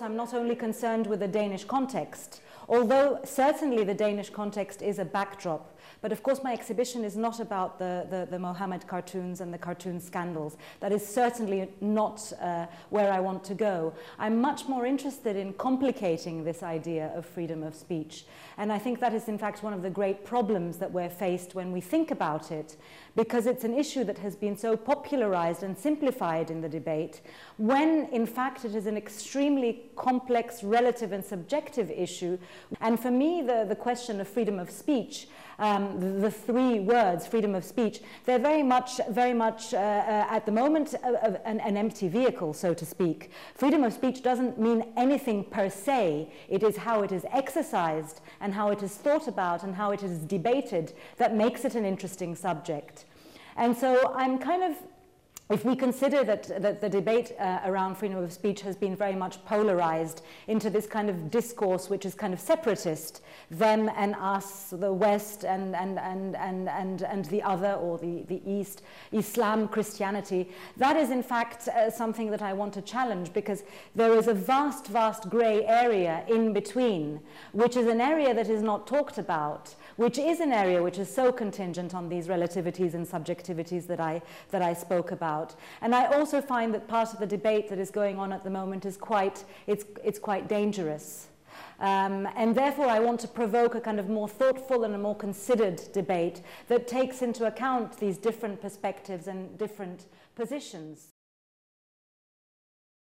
I'm not only concerned with the Danish context, although certainly the Danish context is a backdrop but of course, my exhibition is not about the, the, the Mohammed cartoons and the cartoon scandals. That is certainly not uh, where I want to go. I'm much more interested in complicating this idea of freedom of speech. And I think that is, in fact, one of the great problems that we're faced when we think about it, because it's an issue that has been so popularized and simplified in the debate, when in fact it is an extremely complex, relative, and subjective issue. And for me, the, the question of freedom of speech um, the, the, three words, freedom of speech, they're very much, very much uh, uh, at the moment uh, an, an, empty vehicle, so to speak. Freedom of speech doesn't mean anything per se. It is how it is exercised and how it is thought about and how it is debated that makes it an interesting subject. And so I'm kind of if we consider that, that the debate uh, around freedom of speech has been very much polarized into this kind of discourse which is kind of separatist, them and us, the West and, and, and, and, and, and the other or the, the East, Islam, Christianity, that is in fact uh, something that I want to challenge because there is a vast, vast gray area in between, which is an area that is not talked about which is an area which is so contingent on these relativities and subjectivities that I, that I spoke about. And I also find that part of the debate that is going on at the moment is quite, it's, it's quite dangerous. Um, and therefore, I want to provoke a kind of more thoughtful and a more considered debate that takes into account these different perspectives and different positions.